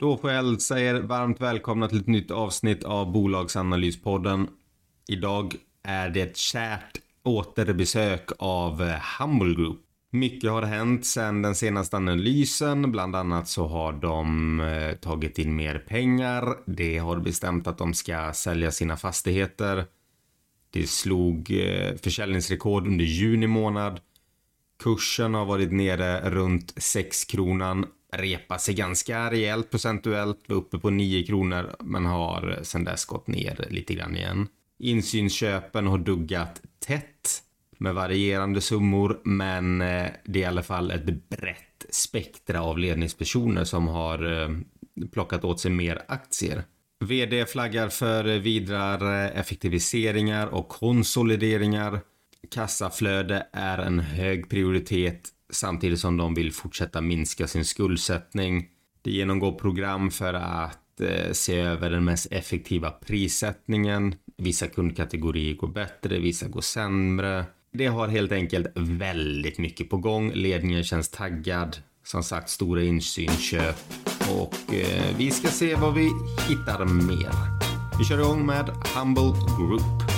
Då får jag säga er varmt välkomna till ett nytt avsnitt av Bolagsanalyspodden. Idag är det ett kärt återbesök av eh, Humble Group. Mycket har hänt sedan den senaste analysen. Bland annat så har de eh, tagit in mer pengar. Det har bestämt att de ska sälja sina fastigheter. Det slog eh, försäljningsrekord under juni månad. Kursen har varit nere runt 6 kronan. Repa sig ganska rejält procentuellt. Var uppe på 9 kronor men har sedan dess gått ner lite grann igen. Insynsköpen har duggat tätt med varierande summor men eh, det är i alla fall ett brett spektra av ledningspersoner som har eh, plockat åt sig mer aktier. VD flaggar för vidare eh, effektiviseringar och konsolideringar. Kassaflöde är en hög prioritet samtidigt som de vill fortsätta minska sin skuldsättning. De genomgår program för att eh, se över den mest effektiva prissättningen. Vissa kundkategorier går bättre, vissa går sämre. Det har helt enkelt väldigt mycket på gång. Ledningen känns taggad. Som sagt, stora insynsköp. Och eh, vi ska se vad vi hittar mer. Vi kör igång med Humble Group.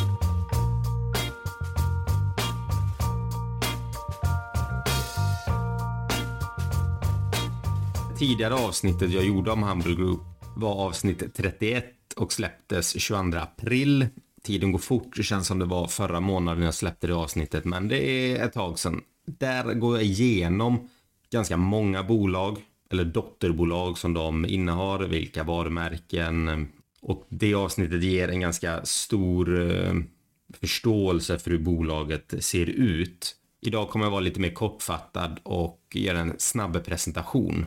Tidigare avsnittet jag gjorde om Humble Group var avsnitt 31 och släpptes 22 april. Tiden går fort, det känns som det var förra månaden jag släppte det avsnittet, men det är ett tag sedan. Där går jag igenom ganska många bolag eller dotterbolag som de innehar, vilka varumärken och det avsnittet ger en ganska stor eh, förståelse för hur bolaget ser ut. Idag kommer jag vara lite mer kortfattad och göra en snabb presentation.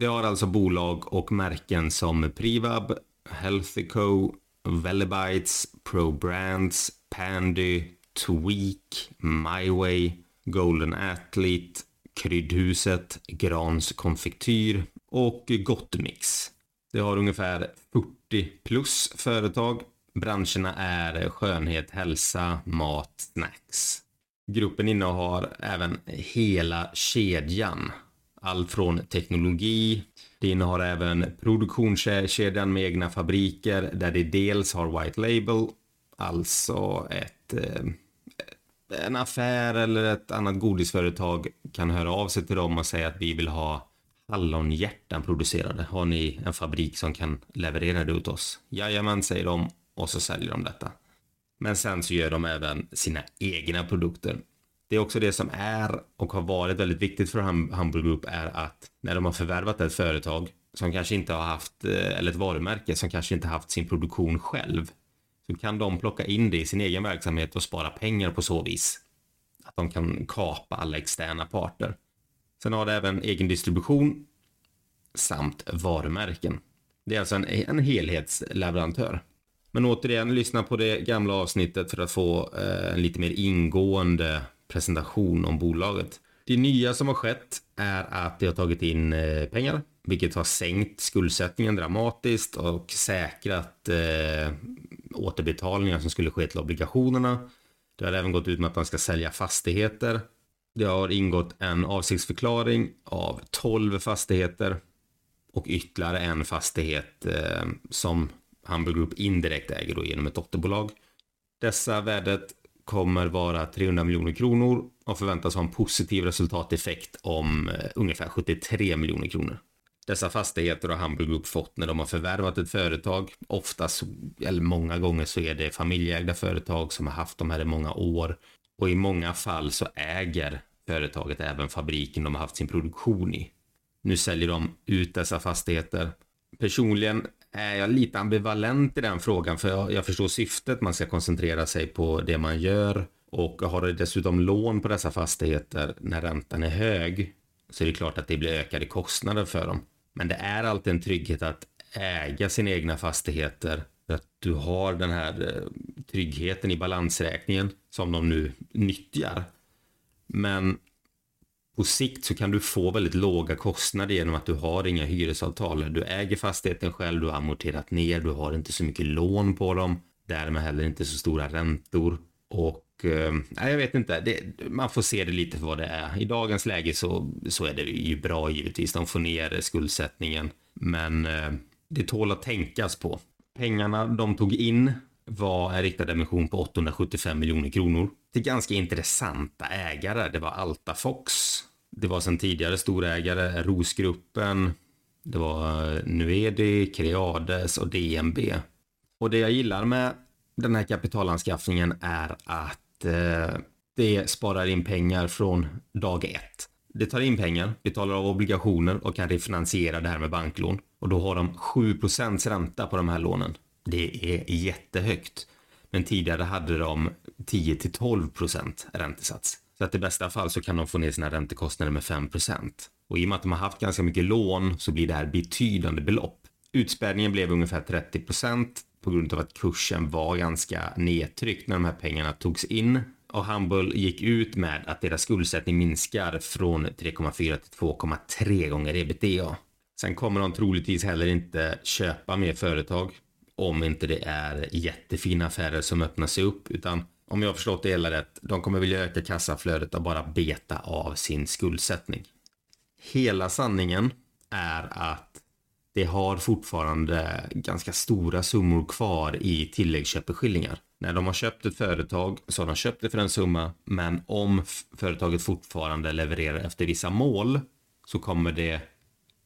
Det har alltså bolag och märken som Privab, Healthico, Velibites, Pro Brands, Pandy, Tweak, MyWay, Golden Athlete, Kryddhuset, Grans konfektyr och Gottmix. Det har ungefär 40 plus företag. Branscherna är skönhet, hälsa, mat, snacks. Gruppen innehar även hela kedjan. Allt från teknologi, det innehar även produktionskedjan med egna fabriker där det dels har White Label, alltså ett eh, en affär eller ett annat godisföretag kan höra av sig till dem och säga att vi vill ha hallonhjärtan producerade. Har ni en fabrik som kan leverera det åt oss? Jajamän, säger de och så säljer de detta. Men sen så gör de även sina egna produkter. Det är också det som är och har varit väldigt viktigt för Humble Group är att när de har förvärvat ett företag som kanske inte har haft, eh, eller ett varumärke som kanske inte haft sin produktion själv så kan de plocka in det i sin egen verksamhet och spara pengar på så vis. Att de kan kapa alla externa parter. Sen har det även egen distribution samt varumärken. Det är alltså en, en helhetsleverantör. Men återigen, lyssna på det gamla avsnittet för att få eh, en lite mer ingående presentation om bolaget. Det nya som har skett är att det har tagit in eh, pengar, vilket har sänkt skuldsättningen dramatiskt och säkrat eh, återbetalningar som skulle ske till obligationerna. Det har även gått ut med att man ska sälja fastigheter. Det har ingått en avsiktsförklaring av 12 fastigheter och ytterligare en fastighet eh, som Hamburg Group indirekt äger då genom ett dotterbolag. Dessa värdet kommer vara 300 miljoner kronor och förväntas ha en positiv resultateffekt om eh, ungefär 73 miljoner kronor. Dessa fastigheter har Hamburg Group fått när de har förvärvat ett företag. Oftast, eller många gånger så är det familjeägda företag som har haft de här i många år. Och i många fall så äger företaget även fabriken de har haft sin produktion i. Nu säljer de ut dessa fastigheter. Personligen Eh, jag är lite ambivalent i den frågan för jag, förstår syftet. Man ska koncentrera sig på det man gör och har du dessutom lån på dessa fastigheter när räntan är hög så är det klart att det blir ökade kostnader för dem. Men det är alltid en trygghet att äga sina egna fastigheter. Att du har den här eh, tryggheten i balansräkningen som de nu nyttjar. Men på sikt så kan du få väldigt låga kostnader genom att du har inga hyresavtal. Du äger fastigheten själv, du har amorterat ner, du har inte så mycket lån på dem. Därmed heller inte så stora räntor. Och eh, jag vet inte, det, man får se det lite för vad det är. I dagens läge så, så är det ju bra givetvis. De får ner skuldsättningen. Men eh, det tål att tänkas på. Pengarna de tog in var en riktad emission på 875 miljoner kronor till ganska intressanta ägare. Det var Altafox, det var sedan tidigare storägare Rosgruppen, det var eh, Nuedi, Creades och DNB. Och det jag gillar med den här kapitalanskaffningen är att eh, det sparar in pengar från dag ett. Det tar in pengar, betalar av obligationer och kan refinansiera det här med banklån. Och då har de 7% ränta på de här lånen. Det är jättehögt. Men tidigare hade de 10 till 12 procent räntesats. Så att i bästa fall så kan de få ner sina räntekostnader med 5 procent. Och i och med att de har haft ganska mycket lån så blir det här betydande belopp. Utspädningen blev ungefär 30 procent på grund av att kursen var ganska nedtryckt när de här pengarna togs in. Och Humble gick ut med att deras skuldsättning minskar från 3,4 till 2,3 gånger ebitda. Sen kommer de troligtvis heller inte köpa mer företag om inte det är jättefina affärer som öppnar sig upp utan om jag har förstått det hela rätt, de kommer vilja öka kassaflödet och bara beta av sin skuldsättning. Hela sanningen är att det har fortfarande ganska stora summor kvar i tilläggsköpeskillingar. När de har köpt ett företag så har de köpt det för en summa, men om företaget fortfarande levererar efter vissa mål så kommer det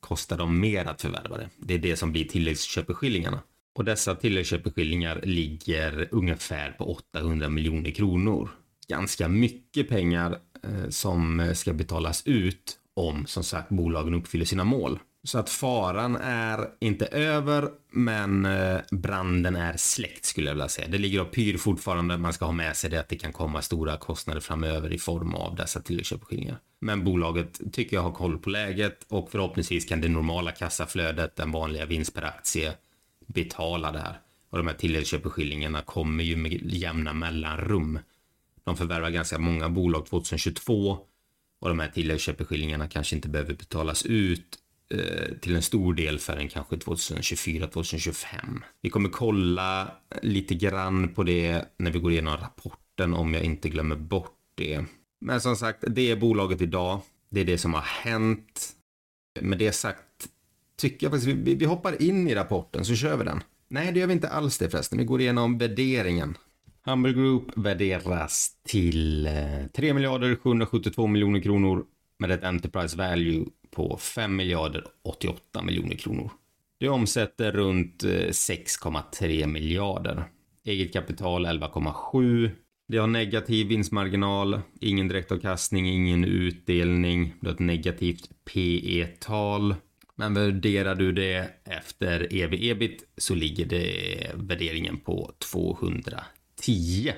kosta dem mer att förvärva det. Det är det som blir tilläggsköpeskillingarna. Och dessa tilläggsköpeskillingar ligger ungefär på 800 miljoner kronor. Ganska mycket pengar eh, som eh, ska betalas ut om som sagt bolagen uppfyller sina mål. Så att faran är inte över, men eh, branden är släckt skulle jag vilja säga. Det ligger och pyr fortfarande. Man ska ha med sig det att det kan komma stora kostnader framöver i form av dessa tilläggsköpeskillingar. Men bolaget tycker jag har koll på läget och förhoppningsvis kan det normala kassaflödet, den vanliga vinst per aktie, betala det här. Och de här tilläggsköpeskillingarna kommer ju med jämna mellanrum. De förvärvar ganska många bolag 2022 och de här tilläggsköpeskillingarna kanske inte behöver betalas ut eh, till en stor del förrän kanske 2024-2025. Vi kommer kolla lite grann på det när vi går igenom rapporten om jag inte glömmer bort det. Men som sagt, det är bolaget idag. Det är det som har hänt. Med det sagt tycker jag faktiskt vi, vi hoppar in i rapporten så kör vi den. Nej, det gör vi inte alls det förresten. Vi går igenom värderingen. Humble Group värderas till eh, 3 miljarder 772 miljoner kronor med ett Enterprise Value på 5 miljarder 88 miljoner kronor. Det omsätter runt eh, 6,3 miljarder. Eget kapital 11,7. Det har negativ vinstmarginal, ingen direktavkastning, ingen utdelning. Det har ett negativt PE-tal. Men värderar du det efter ev-ebit så ligger det värderingen på 210.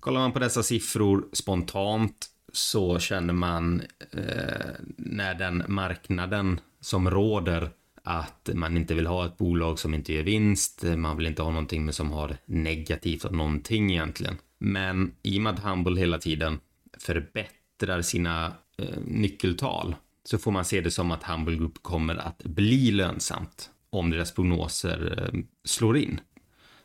Kollar man på dessa siffror spontant så känner man eh, när den marknaden som råder att man inte vill ha ett bolag som inte gör vinst. Man vill inte ha någonting som har negativt av någonting egentligen. Men i och med att Humble hela tiden förbättrar sina eh, nyckeltal så får man se det som att Humble Group kommer att bli lönsamt om deras prognoser eh, slår in.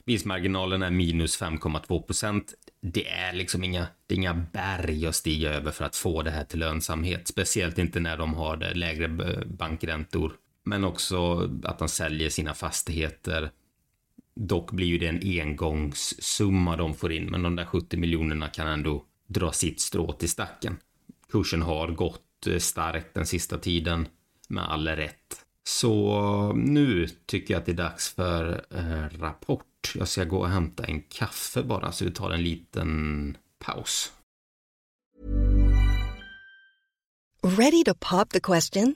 Vinstmarginalen är minus 5,2 procent. Det är liksom inga, det är inga berg att stiga över för att få det här till lönsamhet, speciellt inte när de har eh, lägre eh, bankräntor, men också att de säljer sina fastigheter. Dock blir ju det en engångssumma de får in, men de där 70 miljonerna kan ändå dra sitt strå till stacken. Kursen har gått Eh, starkt den sista tiden med all rätt. Så nu tycker jag att det är dags för eh, rapport. Jag ska gå och hämta en kaffe bara så vi tar en liten paus. Ready to pop the question?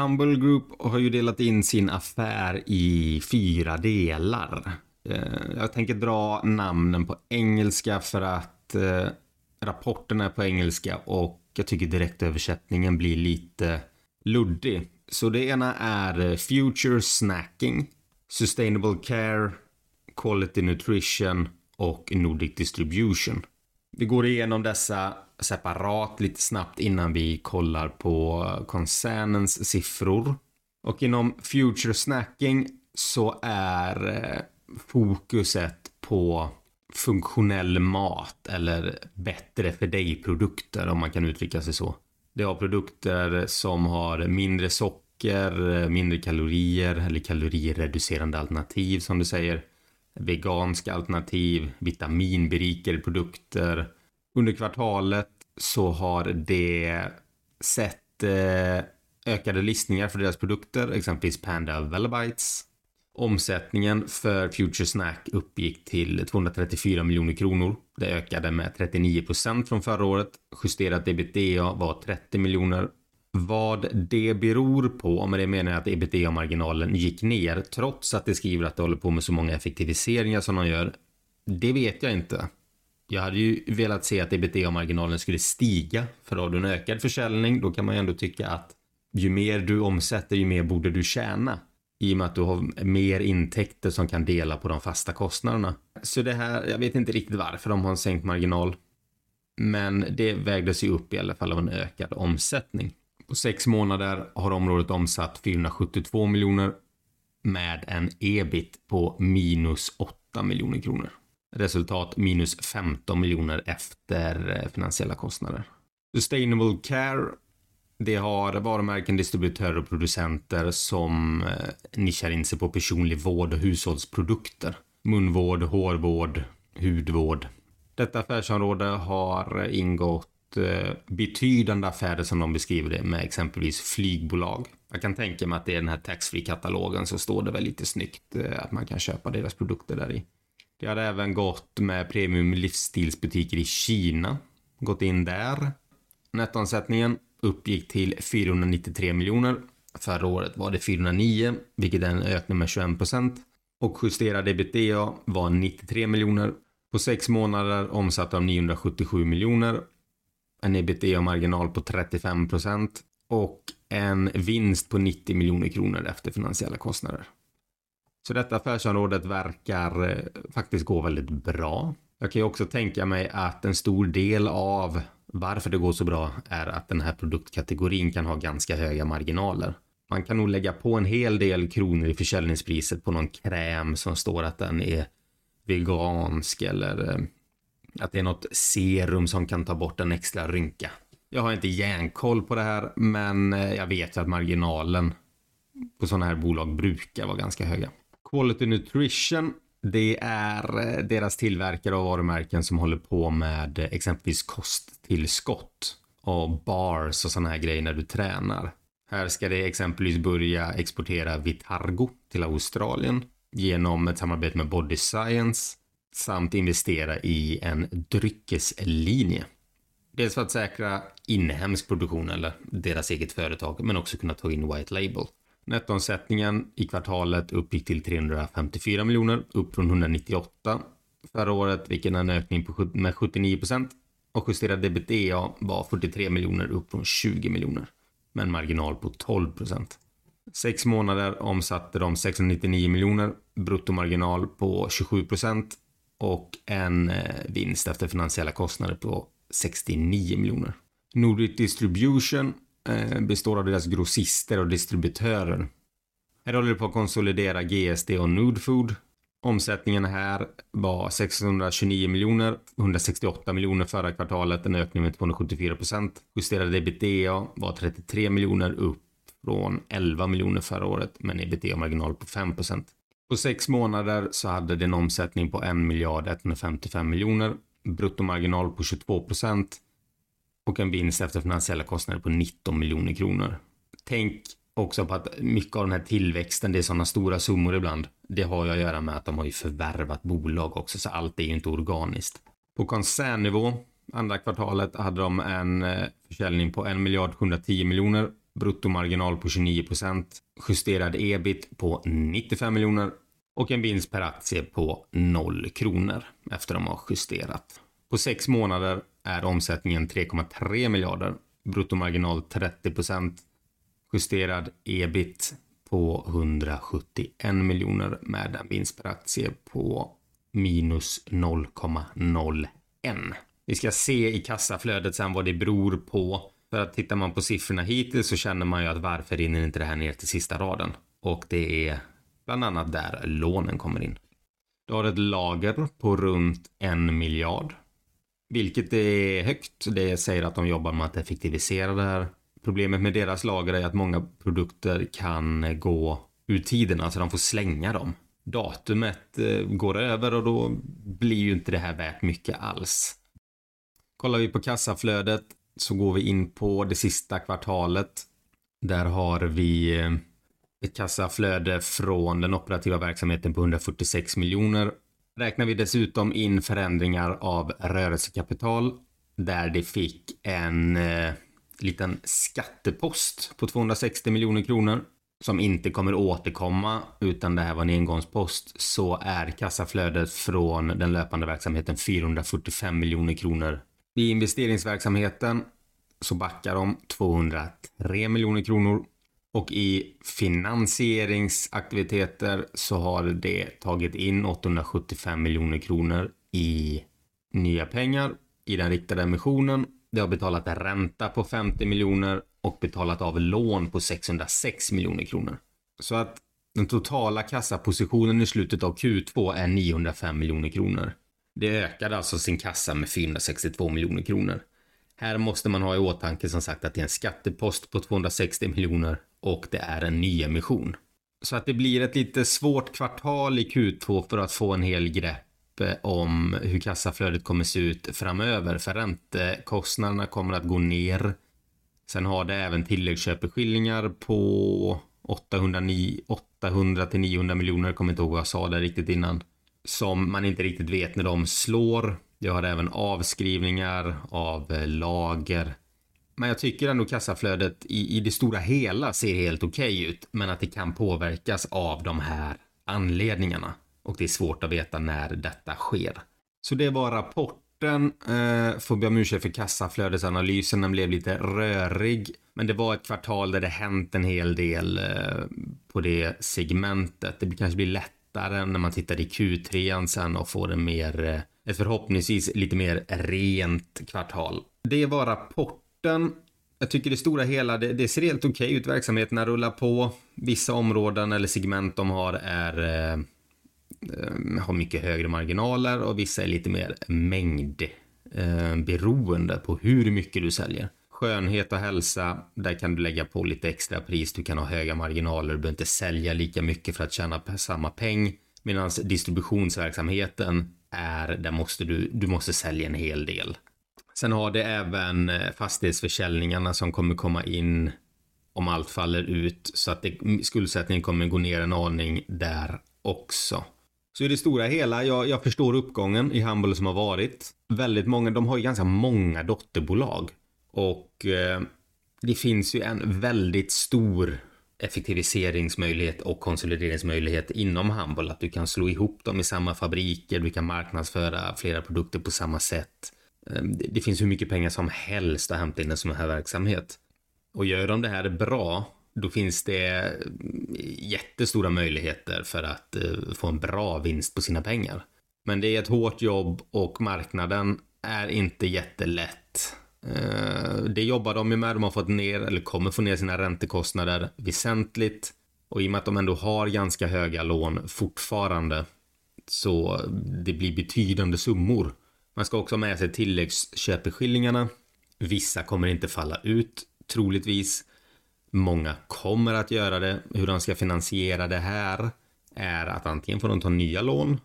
Humble Group har ju delat in sin affär i fyra delar. Eh, jag tänker dra namnen på engelska för att eh, rapporten är på engelska och jag tycker direktöversättningen blir lite luddig. Så det ena är eh, Future Snacking, Sustainable Care, Quality Nutrition och Nordic Distribution. Vi går igenom dessa separat lite snabbt innan vi kollar på koncernens siffror. Och inom Future Snacking så är eh, fokuset på funktionell mat eller bättre för dig-produkter om man kan uttrycka sig så. Det har produkter som har mindre socker, eh, mindre kalorier eller kalorireducerande alternativ som du säger. Veganska alternativ, vitaminberikade produkter. Under kvartalet så har det sett eh, ökade listningar för deras produkter, exempelvis Panda Velabytes. Omsättningen för Future Snack uppgick till 234 miljoner kronor. Det ökade med 39 procent från förra året. Justerat ebitda var 30 miljoner. Vad det beror på, med det menar jag att ebitda-marginalen gick ner trots att det skriver att det håller på med så många effektiviseringar som de gör. Det vet jag inte. Jag hade ju velat se att ebitda-marginalen skulle stiga för har du en ökad försäljning då kan man ju ändå tycka att ju mer du omsätter ju mer borde du tjäna i och med att du har mer intäkter som kan dela på de fasta kostnaderna. Så det här, jag vet inte riktigt varför de har en sänkt marginal. Men det vägdes ju upp i alla fall av en ökad omsättning. På sex månader har området omsatt 472 miljoner med en ebit på minus 8 miljoner kronor. Resultat minus 15 miljoner efter eh, finansiella kostnader. Sustainable Care det har varumärken, distributörer och producenter som eh, nischar in sig på personlig vård och hushållsprodukter. Munvård, hårvård, hudvård. Detta affärsområde har eh, ingått Eh, betydande affärer som de beskriver det med exempelvis flygbolag. Jag kan tänka mig att det är den här taxfree-katalogen så står det väl lite snyggt eh, att man kan köpa deras produkter där i. Det har även gått med premium livsstilsbutiker i Kina. Gått in där. Nettoomsättningen uppgick till 493 miljoner. Förra året var det 409, vilket är en ökning med 21 procent. Och justerad ebitda var 93 miljoner. På sex månader omsatte de 977 miljoner, en ebitda-marginal på 35 procent och en vinst på 90 miljoner kronor efter finansiella kostnader. Så detta affärsområdet verkar eh, faktiskt gå väldigt bra. Jag kan ju också tänka mig att en stor del av varför det går så bra är att den här produktkategorin kan ha ganska höga marginaler. Man kan nog lägga på en hel del kronor i försäljningspriset på någon kräm som står att den är vegansk eller eh, att det är något serum som kan ta bort en extra rynka. Jag har inte järnkoll på det här, men eh, jag vet att marginalen på sådana här bolag brukar vara ganska höga. Quality Nutrition, det är eh, deras tillverkare av varumärken som håller på med exempelvis kosttillskott och bars och sådana här grejer när du tränar. Här ska det exempelvis börja exportera Vitargo till Australien genom ett samarbete med Body Science samt investera i en dryckeslinje. Dels för att säkra inhemsk produktion eller deras eget företag, men också kunna ta in White Label. Nettoomsättningen i kvartalet uppgick till 354 miljoner, upp från 198 förra året, vilket är en ökning på med 79 procent. Och justerad ebitda var 43 miljoner, upp från 20 miljoner, med en marginal på 12 procent. Sex månader omsatte de 699 miljoner, bruttomarginal på 27 procent och en eh, vinst efter finansiella kostnader på 69 miljoner. Nordic Distribution eh, består av deras grossister och distributörer. Här håller det på att konsolidera GSD och Nordfood. Omsättningen här var 629 miljoner, 168 miljoner förra kvartalet, en ökning med 274 procent. Justerade ebitda var 33 miljoner upp från 11 miljoner förra året med en ebitda-marginal på 5 procent. På sex månader så hade det en omsättning på 1 miljard 155 miljoner, bruttomarginal på 22 procent och en vinst efter finansiella kostnader på 19 miljoner kronor. Tänk också på att mycket av den här tillväxten, det är sådana stora summor ibland. Det har ju att göra med att de har ju förvärvat bolag också, så allt är ju inte organiskt. På koncernnivå, andra kvartalet, hade de en eh, försäljning på 1 miljard 710 miljoner, bruttomarginal på 29 procent, justerad ebit på 95 miljoner och en vinst per aktie på 0 kronor efter de har justerat. På sex månader är omsättningen 3,3 miljarder, bruttomarginal 30 procent, justerad ebit på 171 miljoner med en vinst per aktie på minus 0,01. Vi ska se i kassaflödet sen vad det beror på. För att tittar man på siffrorna hittills så känner man ju att varför rinner inte det här ner till sista raden? Och det är bland annat där lånen kommer in. Du har ett lager på runt en miljard. Vilket är högt. Det säger att de jobbar med att effektivisera det här. Problemet med deras lager är att många produkter kan gå ur tiden, alltså de får slänga dem. Datumet eh, går över och då blir ju inte det här värt mycket alls. Kollar vi på kassaflödet så går vi in på det sista kvartalet. Där har vi eh, ett kassaflöde från den operativa verksamheten på 146 miljoner. Räknar vi dessutom in förändringar av rörelsekapital där det fick en eh, liten skattepost på 260 miljoner kronor som inte kommer återkomma utan det här var en engångspost så är kassaflödet från den löpande verksamheten 445 miljoner kronor. I investeringsverksamheten så backar de 203 miljoner kronor och i finansieringsaktiviteter så har det tagit in 875 miljoner kronor i nya pengar i den riktade emissionen. Det har betalat ränta på 50 miljoner och betalat av lån på 606 miljoner kronor. Så att den totala kassapositionen i slutet av Q2 är 905 miljoner kronor. Det ökade alltså sin kassa med 462 miljoner kronor. Här måste man ha i åtanke som sagt att det är en skattepost på 260 miljoner och det är en nyemission. Så att det blir ett lite svårt kvartal i Q2 för att få en hel grepp eh, om hur kassaflödet kommer se ut framöver. För räntekostnaderna kommer att gå ner. Sen har det även tilläggsköpeskillingar på 800, 800 till 900 miljoner. kommer inte ihåg vad jag sa där riktigt innan. Som man inte riktigt vet när de slår. Jag har även avskrivningar av eh, lager. Men jag tycker ändå kassaflödet i, i det stora hela ser helt okej okay ut. Men att det kan påverkas av de här anledningarna. Och det är svårt att veta när detta sker. Så det var rapporten. Eh, får be om ursäkt för kassaflödesanalysen, den blev lite rörig. Men det var ett kvartal där det hänt en hel del eh, på det segmentet. Det kanske blir lättare när man tittar i Q3 sen och får en mer, eh, ett förhoppningsvis lite mer rent kvartal. Det var rapporten. Jag tycker det stora hela, det, det ser helt okej okay ut. Verksamheterna rullar på. Vissa områden eller segment de har är eh, Eh, har mycket högre marginaler och vissa är lite mer mängd eh, beroende på hur mycket du säljer. Skönhet och hälsa, där kan du lägga på lite extra pris, du kan ha höga marginaler, du behöver inte sälja lika mycket för att tjäna samma peng. Medan distributionsverksamheten är, där måste du, du måste sälja en hel del. Sen har det även eh, fastighetsförsäljningarna som kommer komma in om allt faller ut så att det, skuldsättningen kommer gå ner en aning där också. Så i det stora hela, jag, jag förstår uppgången i Humble som har varit. Väldigt många, de har ju ganska många dotterbolag. Och eh, det finns ju en väldigt stor effektiviseringsmöjlighet och konsolideringsmöjlighet inom handboll. Att du kan slå ihop dem i samma fabriker, du kan marknadsföra flera produkter på samma sätt. Eh, det finns hur mycket pengar som helst att hämta in en sån här verksamhet. Och gör de det här bra då finns det eh, jättestora möjligheter för att eh, få en bra vinst på sina pengar. Men det är ett hårt jobb och marknaden är inte jättelätt. Eh, det jobbar de ju med. De har fått ner, eller kommer få ner sina räntekostnader väsentligt. Och i och med att de ändå har ganska höga lån fortfarande så det blir betydande summor. Man ska också ha med sig tilläggsköpeskillingarna. Vissa kommer inte falla ut troligtvis. Många kommer att göra det. Hur de ska finansiera det här är att antingen får de ta nya lån,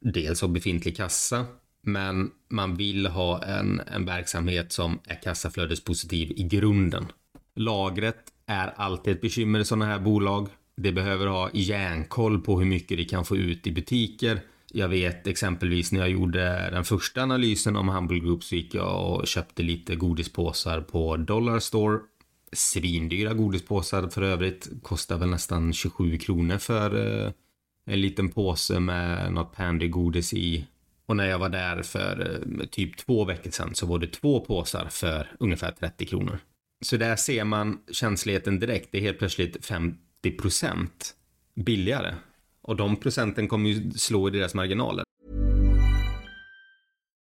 dels av befintlig kassa, men man vill ha en, en verksamhet som är kassaflödespositiv i grunden. Lagret är alltid ett bekymmer i sådana här bolag. Det behöver ha järnkoll på hur mycket det kan få ut i butiker. Jag vet exempelvis när jag gjorde den första analysen om Humble Group så gick jag och köpte lite godispåsar på Dollar Store svindyra godispåsar för övrigt. Kostar väl nästan 27 kronor för eh, en liten påse med något Pandy-godis i. Och när jag var där för eh, typ två veckor sedan så var det två påsar för ungefär 30 kronor. Så där ser man känsligheten direkt. Det är helt plötsligt 50 procent billigare. Och de procenten kommer ju slå i deras marginaler.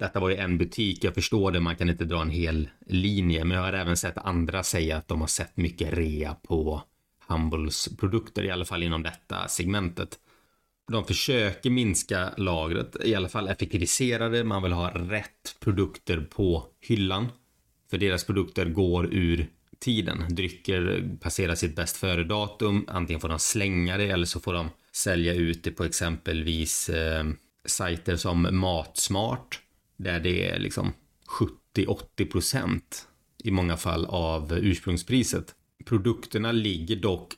Detta var ju en butik, jag förstår det, man kan inte dra en hel linje, men jag har även sett andra säga att de har sett mycket rea på Humbles produkter, i alla fall inom detta segmentet. De försöker minska lagret, i alla fall effektivisera det, man vill ha rätt produkter på hyllan. För deras produkter går ur tiden. Drycker passerar sitt bäst före-datum, antingen får de slänga det eller så får de sälja ut det på exempelvis eh, sajter som Matsmart där det är liksom 70-80 procent i många fall av ursprungspriset. Produkterna ligger dock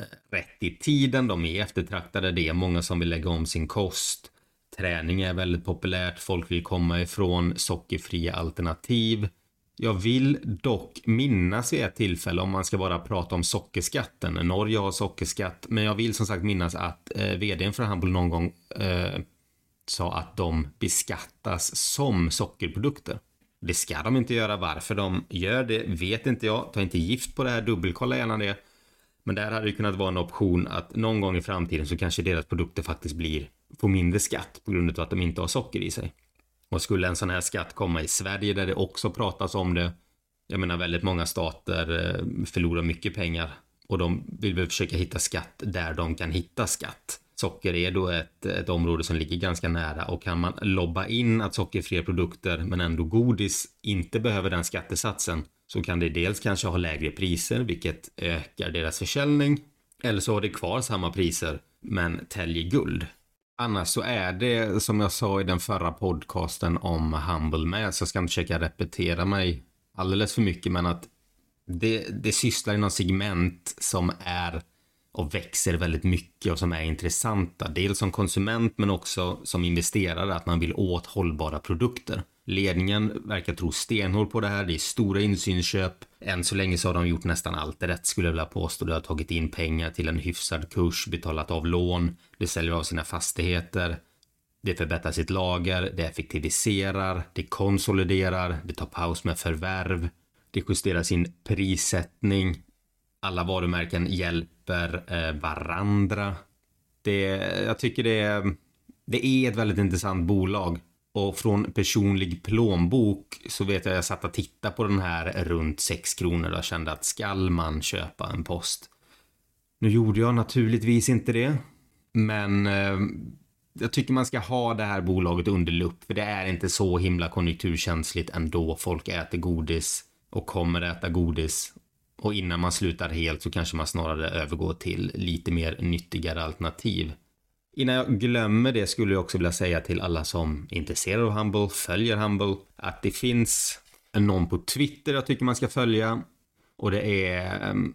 eh, rätt i tiden, de är eftertraktade, det är många som vill lägga om sin kost. Träning är väldigt populärt, folk vill komma ifrån sockerfria alternativ. Jag vill dock minnas vid ett tillfälle om man ska bara prata om sockerskatten. Norge har sockerskatt, men jag vill som sagt minnas att eh, vdn för Humble någon gång eh, sa att de beskattas som sockerprodukter. Det ska de inte göra. Varför de gör det vet inte jag. Ta inte gift på det här, dubbelkolla gärna det. Men där hade det kunnat vara en option att någon gång i framtiden så kanske deras produkter faktiskt blir får mindre skatt på grund av att de inte har socker i sig. Och skulle en sån här skatt komma i Sverige där det också pratas om det. Jag menar väldigt många stater eh, förlorar mycket pengar och de vill väl försöka hitta skatt där de kan hitta skatt. Socker är då ett, ett område som ligger ganska nära och kan man lobba in att sockerfria produkter men ändå godis inte behöver den skattesatsen så kan det dels kanske ha lägre priser vilket ökar deras försäljning eller så har det kvar samma priser men täljer guld. Annars så är det som jag sa i den förra podcasten om Humble med så jag ska inte försöka repetera mig alldeles för mycket men att det, det sysslar i någon segment som är och växer väldigt mycket och som är intressanta. Dels som konsument men också som investerare att man vill åt hållbara produkter. Ledningen verkar tro stenhårt på det här. Det är stora insynsköp. Än så länge så har de gjort nästan allt rätt skulle jag vilja påstå. De har tagit in pengar till en hyfsad kurs, betalat av lån, de säljer av sina fastigheter. Det förbättrar sitt lager, det effektiviserar, det konsoliderar, det tar paus med förvärv, det justerar sin prissättning. Alla varumärken hjälper eh, varandra. Det, jag tycker det är, det är ett väldigt intressant bolag och från personlig plånbok så vet jag jag satt och tittade på den här runt 6 kronor och kände att skall man köpa en post? Nu gjorde jag naturligtvis inte det. Men eh, jag tycker man ska ha det här bolaget under lupp för det är inte så himla konjunkturkänsligt ändå. Folk äter godis och kommer äta godis och innan man slutar helt så kanske man snarare övergår till lite mer nyttigare alternativ. Innan jag glömmer det skulle jag också vilja säga till alla som är intresserade av Humble, följer Humble, att det finns någon på Twitter jag tycker man ska följa. Och det är ehm,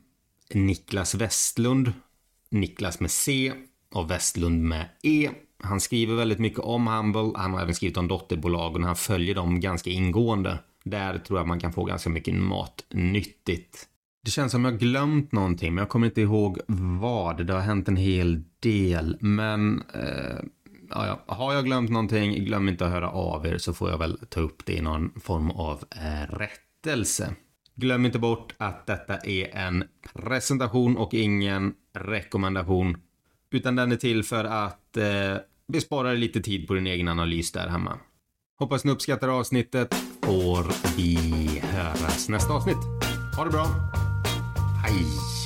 Niklas Westlund. Niklas med C och Westlund med E. Han skriver väldigt mycket om Humble. Han har även skrivit om dotterbolagen. Han följer dem ganska ingående. Där tror jag man kan få ganska mycket matnyttigt. Det känns som jag glömt någonting, men jag kommer inte ihåg vad. Det har hänt en hel del, men eh, ja, har jag glömt någonting, glöm inte att höra av er så får jag väl ta upp det i någon form av eh, rättelse. Glöm inte bort att detta är en presentation och ingen rekommendation, utan den är till för att eh, bespara lite tid på din egen analys där hemma. Hoppas ni uppskattar avsnittet. Får vi höras nästa avsnitt. Ha det bra. Ay.